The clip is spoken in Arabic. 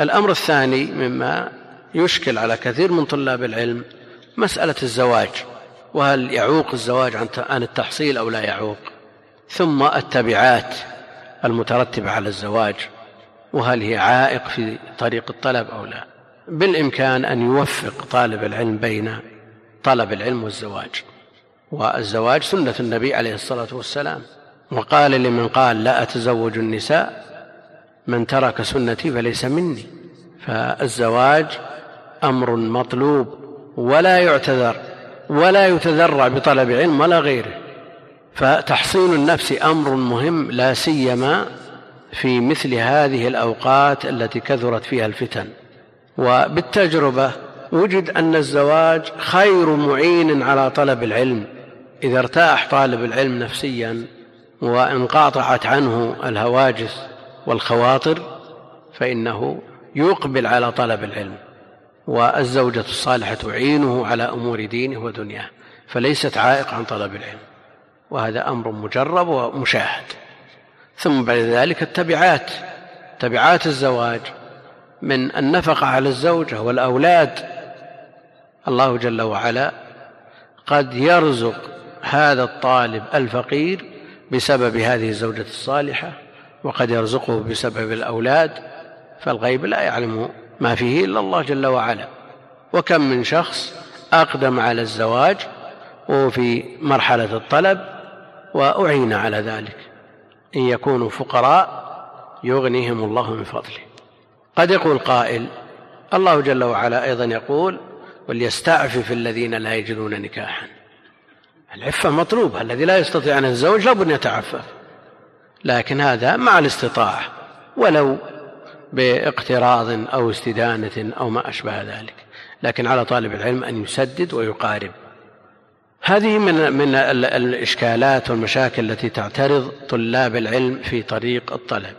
الأمر الثاني مما يشكل على كثير من طلاب العلم مسألة الزواج وهل يعوق الزواج عن التحصيل أو لا يعوق؟ ثم التبعات المترتبة على الزواج وهل هي عائق في طريق الطلب أو لا؟ بالإمكان أن يوفق طالب العلم بين طلب العلم والزواج. والزواج سنة النبي عليه الصلاة والسلام. وقال لمن قال لا أتزوج النساء من ترك سنتي فليس مني. فالزواج أمر مطلوب ولا يعتذر ولا يتذرع بطلب علم ولا غيره. فتحصين النفس أمر مهم لا سيما في مثل هذه الأوقات التي كثرت فيها الفتن. وبالتجربة وجد أن الزواج خير معين على طلب العلم. إذا ارتاح طالب العلم نفسيا وانقاطعت عنه الهواجس والخواطر فإنه يقبل على طلب العلم والزوجة الصالحة تعينه على أمور دينه ودنياه فليست عائق عن طلب العلم وهذا أمر مجرب ومشاهد. ثم بعد ذلك التبعات تبعات الزواج من النفقة على الزوجة والأولاد. الله جل وعلا قد يرزق هذا الطالب الفقير بسبب هذه الزوجة الصالحة وقد يرزقه بسبب الأولاد فالغيب لا يعلم ما فيه إلا الله جل وعلا. وكم من شخص أقدم على الزواج وهو في مرحلة الطلب وأعين على ذلك. إن يكونوا فقراء يغنيهم الله من فضله. قد يقول قائل الله جل وعلا أيضا يقول وليستعفف الذين لا يجدون نكاحا. العفة مطلوبة الذي لا يستطيع أن يتزوج لابد أن يتعفف. لكن هذا مع الاستطاعة ولو باقتراض أو استدانة أو ما أشبه ذلك. لكن على طالب العلم أن يسدد ويقارب. هذه من من الإشكالات والمشاكل التي تعترض طلاب العلم في طريق الطلب.